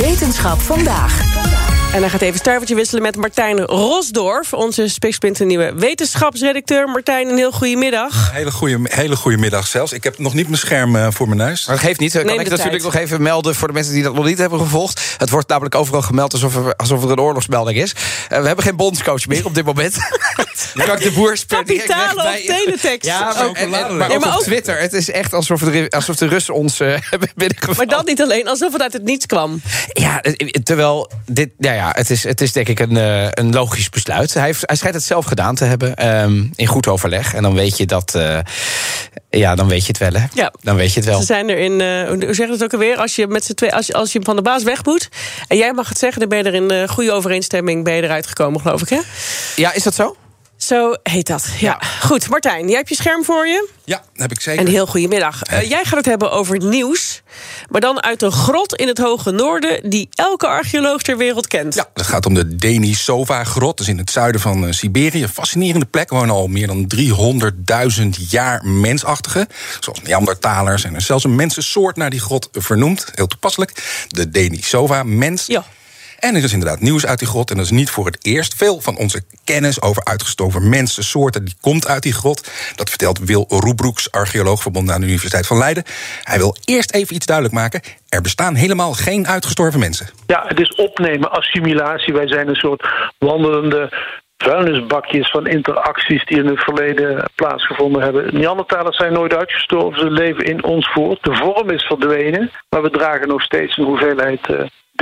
Wetenschap vandaag. En hij gaat even stuivertje wisselen met Martijn Rosdorf, onze nieuwe wetenschapsredacteur. Martijn, een heel goede middag. Hele goede, hele goede middag zelfs. Ik heb nog niet mijn scherm uh, voor mijn neus. Maar dat geeft niet. Kan Neem ik natuurlijk tijd. nog even melden voor de mensen die dat nog niet hebben gevolgd. Het wordt namelijk overal gemeld alsof er, alsof er een oorlogsmelding is. Uh, we hebben geen bondscoach meer op dit moment. De Boer direct weg Kapitale bij... teletext. Ja, maar, Ook en- en- verladelijk. maar Ja, ook maar op Twitter. Het is echt alsof de, alsof de Russen ons uh, hebben binnengevallen. Maar dat niet alleen, alsof het uit het niets kwam. Ja, eh, terwijl dit, ja, ja, het, is, het is denk ik een, eh, een logisch besluit. Hij, heeft, hij schijnt het zelf gedaan te hebben ehm, in goed overleg. En dan weet je dat. eh, ja, dan weet je het wel, hè? Ja. Dan weet je het wel. Ze zijn er in, eh, hoe zeg je dat ook alweer? Als je met z'n twee, als je, als je van de baas weg moet en jij mag het zeggen, dan ben je er in eh, goede overeenstemming ben je eruit gekomen, geloof ik, hè? Ja, is dat zo? Zo heet dat. Ja. Goed, Martijn, jij hebt je scherm voor je. Ja, heb ik zeker. En heel goedemiddag. Uh, jij gaat het hebben over nieuws, maar dan uit een grot in het hoge noorden die elke archeoloog ter wereld kent. Ja, het gaat om de Denisova-grot. Dat is in het zuiden van uh, Siberië. Een fascinerende plek. Wonen al meer dan 300.000 jaar mensachtigen. Zoals Neandertalers. En er zelfs een mensensoort naar die grot vernoemd. Heel toepasselijk. De Denisova-mens. Ja. En er is inderdaad nieuws uit die grot. En dat is niet voor het eerst. Veel van onze kennis over uitgestoven mensensoorten... die komt uit die grot. Dat vertelt Wil Roebroeks, archeoloog verbonden aan de Universiteit van Leiden. Hij wil eerst even iets duidelijk maken. Er bestaan helemaal geen uitgestorven mensen. Ja, het is opnemen, assimilatie. Wij zijn een soort wandelende vuilnisbakjes van interacties die in het verleden plaatsgevonden hebben. Neandertalers zijn nooit uitgestorven, ze leven in ons voort. De vorm is verdwenen, maar we dragen nog steeds een hoeveelheid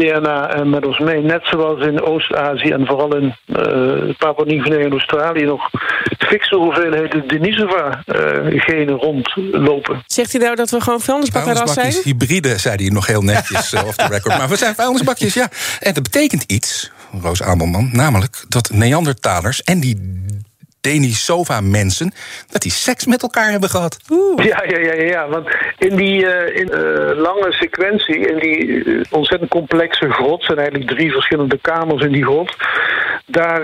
uh, DNA met ons mee. Net zoals in Oost-Azië en vooral in uh, Papua-Nieuw-Guinea en Australië nog fikse hoeveelheden Denisova-genen rondlopen. Zegt hij nou dat we gewoon vuilnisbakkenras zijn? hybride, zei hij nog heel netjes uh, off the record. Maar we zijn vuilnisbakjes, ja. En dat betekent iets, Roos Amelman, namelijk dat Neandertalers en die Denisova-mensen, dat die seks met elkaar hebben gehad. Oeh. Ja, ja, ja, ja, want in die uh, in, uh, lange sequentie, in die uh, ontzettend complexe grot, zijn eigenlijk drie verschillende kamers in die grot. Daar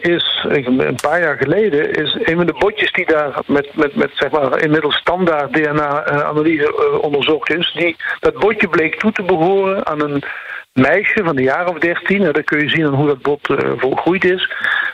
is een paar jaar geleden is een van de botjes die daar met, met, met zeg maar inmiddels standaard DNA-analyse onderzocht is, die, dat botje bleek toe te behoren aan een meisje van de jaar of dertien. Nou, dan kun je zien aan hoe dat bot uh, volgroeid is.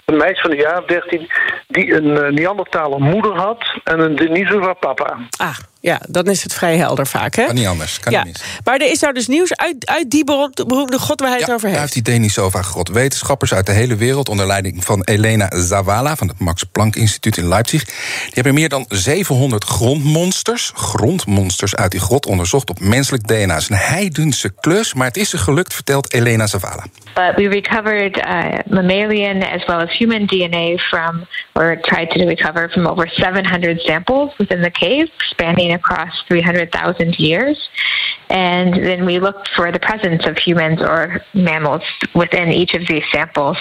Een meisje van de jaar of dertien die een uh, Neandertaler moeder had en een Denisova papa. Ah, ja, dan is het vrij helder vaak, hè? Kan niet anders, kan ja. niet mis. Maar er is nou dus nieuws uit, uit die beroemde god waar hij ja, het over heeft. uit die Denisova-grot. Wetenschappers uit de hele wereld onder leiding van Elena Zavala... van het Max Planck Instituut in Leipzig... die hebben meer dan 700 grondmonsters, grondmonsters uit die grot... onderzocht op menselijk DNA. Het is een heidense klus, maar het is er gelukt, vertelt Elena Zavala. But we recovered uh, mammalian as well as human DNA from, or tried to recover from over 700 samples within the cave, spanning across 300,000 years. And then we looked for the presence of humans or mammals within each of these samples.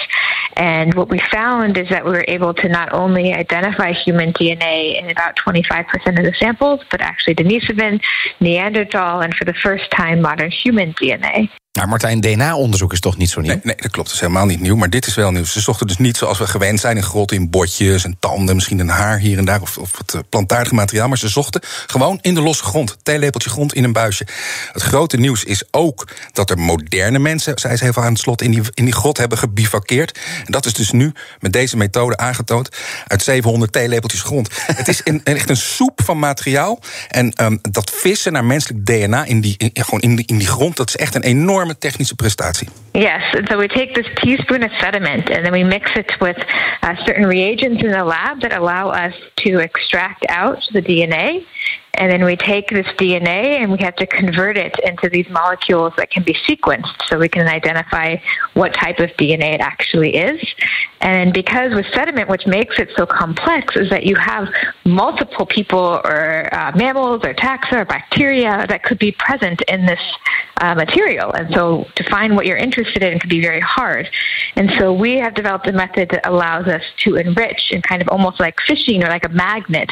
And what we found is that we were able to not only identify human DNA in about 25% of the samples, but actually Denisovan, Neanderthal, and for the first time modern human DNA. Maar Martijn, DNA-onderzoek is toch niet zo nieuw? Nee, nee, dat klopt. Dat is helemaal niet nieuw. Maar dit is wel nieuw. Ze zochten dus niet zoals we gewend zijn in grotten, in botjes en tanden, misschien een haar hier en daar of, of het plantaardige materiaal. Maar ze zochten gewoon in de losse grond. Theelepeltje grond in een buisje. Het grote nieuws is ook dat er moderne mensen, zei ze even aan het slot, in die, in die grot hebben gebivakkeerd. En dat is dus nu met deze methode aangetoond uit 700 theelepeltjes grond. het is een, echt een soep van materiaal. En um, dat vissen naar menselijk DNA in die, gewoon in die, in die grond, dat is echt een enorm enorme technische prestatie. Yes, and so we take this teaspoon of sediment and then we mix it with uh, certain reagents in the lab that allow us to extract out the DNA. And then we take this DNA and we have to convert it into these molecules that can be sequenced so we can identify what type of DNA it actually is. And because with sediment, which makes it so complex, is that you have multiple people or uh, mammals or taxa or bacteria that could be present in this uh, material. And so to find what you're interested in can be very hard. And so we have developed a method that allows us to enrich and kind of almost like fishing or like a magnet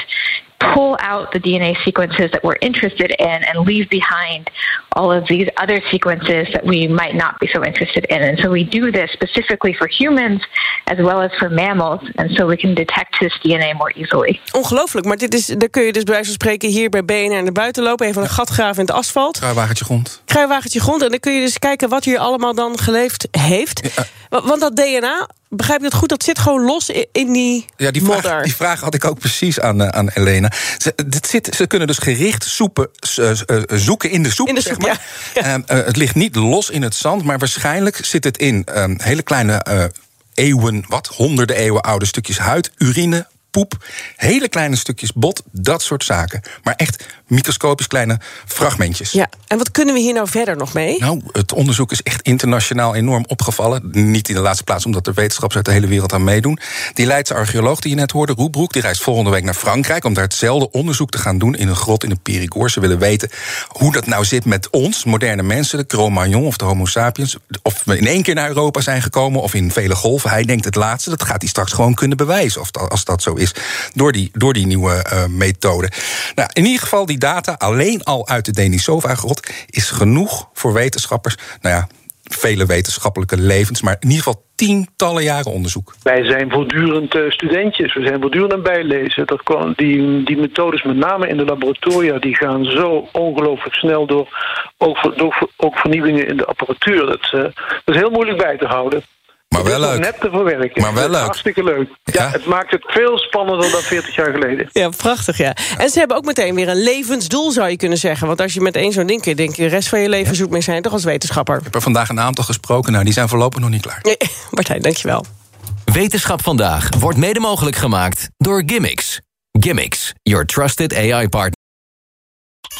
pull out the DNA sequences that we're interested in and leave behind all of these other sequences that we might not be so interested in. And so we do this specifically for humans as well as for mammals. And so we can detect this DNA more easily. Ongelooflijk, maar dit is, daar kun je dus bij wijze van spreken hier bij BNR naar buiten lopen. Even een gat graven in het asfalt. Kruiwagentje grond. Kruiwagentje grond. En dan kun je dus kijken wat hier allemaal dan geleefd heeft. Want dat DNA, begrijp je het goed, dat zit gewoon los in die ja, die modder. vraag, die vraag had ik ook precies aan, uh, aan Elena. Ze, dit zit, ze kunnen dus gericht soepen, uh, uh, zoeken in de soep. In de zeg soep, maar. ja. Ja. het ligt niet los in het zand, maar waarschijnlijk zit het in ehm, hele kleine eeuwen, wat, honderden eeuwen oude stukjes huid, urine, poep, hele kleine stukjes bot, dat soort zaken. Maar echt microscopisch kleine fragmentjes. Ja, en wat kunnen we hier nou verder nog mee? Nou, het onderzoek is echt internationaal enorm opgevallen. Niet in de laatste plaats omdat er wetenschappers uit de hele wereld aan meedoen. Die Leidse archeoloog die je net hoorde, Roebroek, die reist volgende week naar Frankrijk om daar hetzelfde onderzoek te gaan doen in een grot in de Périgord. Ze willen weten hoe dat nou zit met ons, moderne mensen, de Cro-Magnon of de Homo sapiens. Of we in één keer naar Europa zijn gekomen of in vele golven. Hij denkt het laatste, dat gaat hij straks gewoon kunnen bewijzen of dat, als dat zo is. Door die, door die nieuwe uh, methode. Nou, in ieder geval, die data alleen al uit de Denisova-grot is genoeg voor wetenschappers. Nou ja, vele wetenschappelijke levens, maar in ieder geval tientallen jaren onderzoek. Wij zijn voortdurend uh, studentjes, we zijn voortdurend aan bijlezen. Dat kan, die, die methodes, met name in de laboratoria, die gaan zo ongelooflijk snel door. Ook, door, ook vernieuwingen in de apparatuur. Dat, uh, dat is heel moeilijk bij te houden. Maar wel leuk. Net te verwerken. Maar wel leuk. Hartstikke leuk. Ja. ja. het maakt het veel spannender dan 40 jaar geleden. Ja, prachtig, ja. En ze hebben ook meteen weer een levensdoel, zou je kunnen zeggen. Want als je met één zo'n ding keer denkt... de rest van je leven zoekt mee zijn, toch als wetenschapper. Ik heb er vandaag een aantal gesproken. Nou, die zijn voorlopig nog niet klaar. Nee, Martijn, dankjewel. Wetenschap vandaag wordt mede mogelijk gemaakt door Gimmicks. Gimmicks, your trusted AI partner.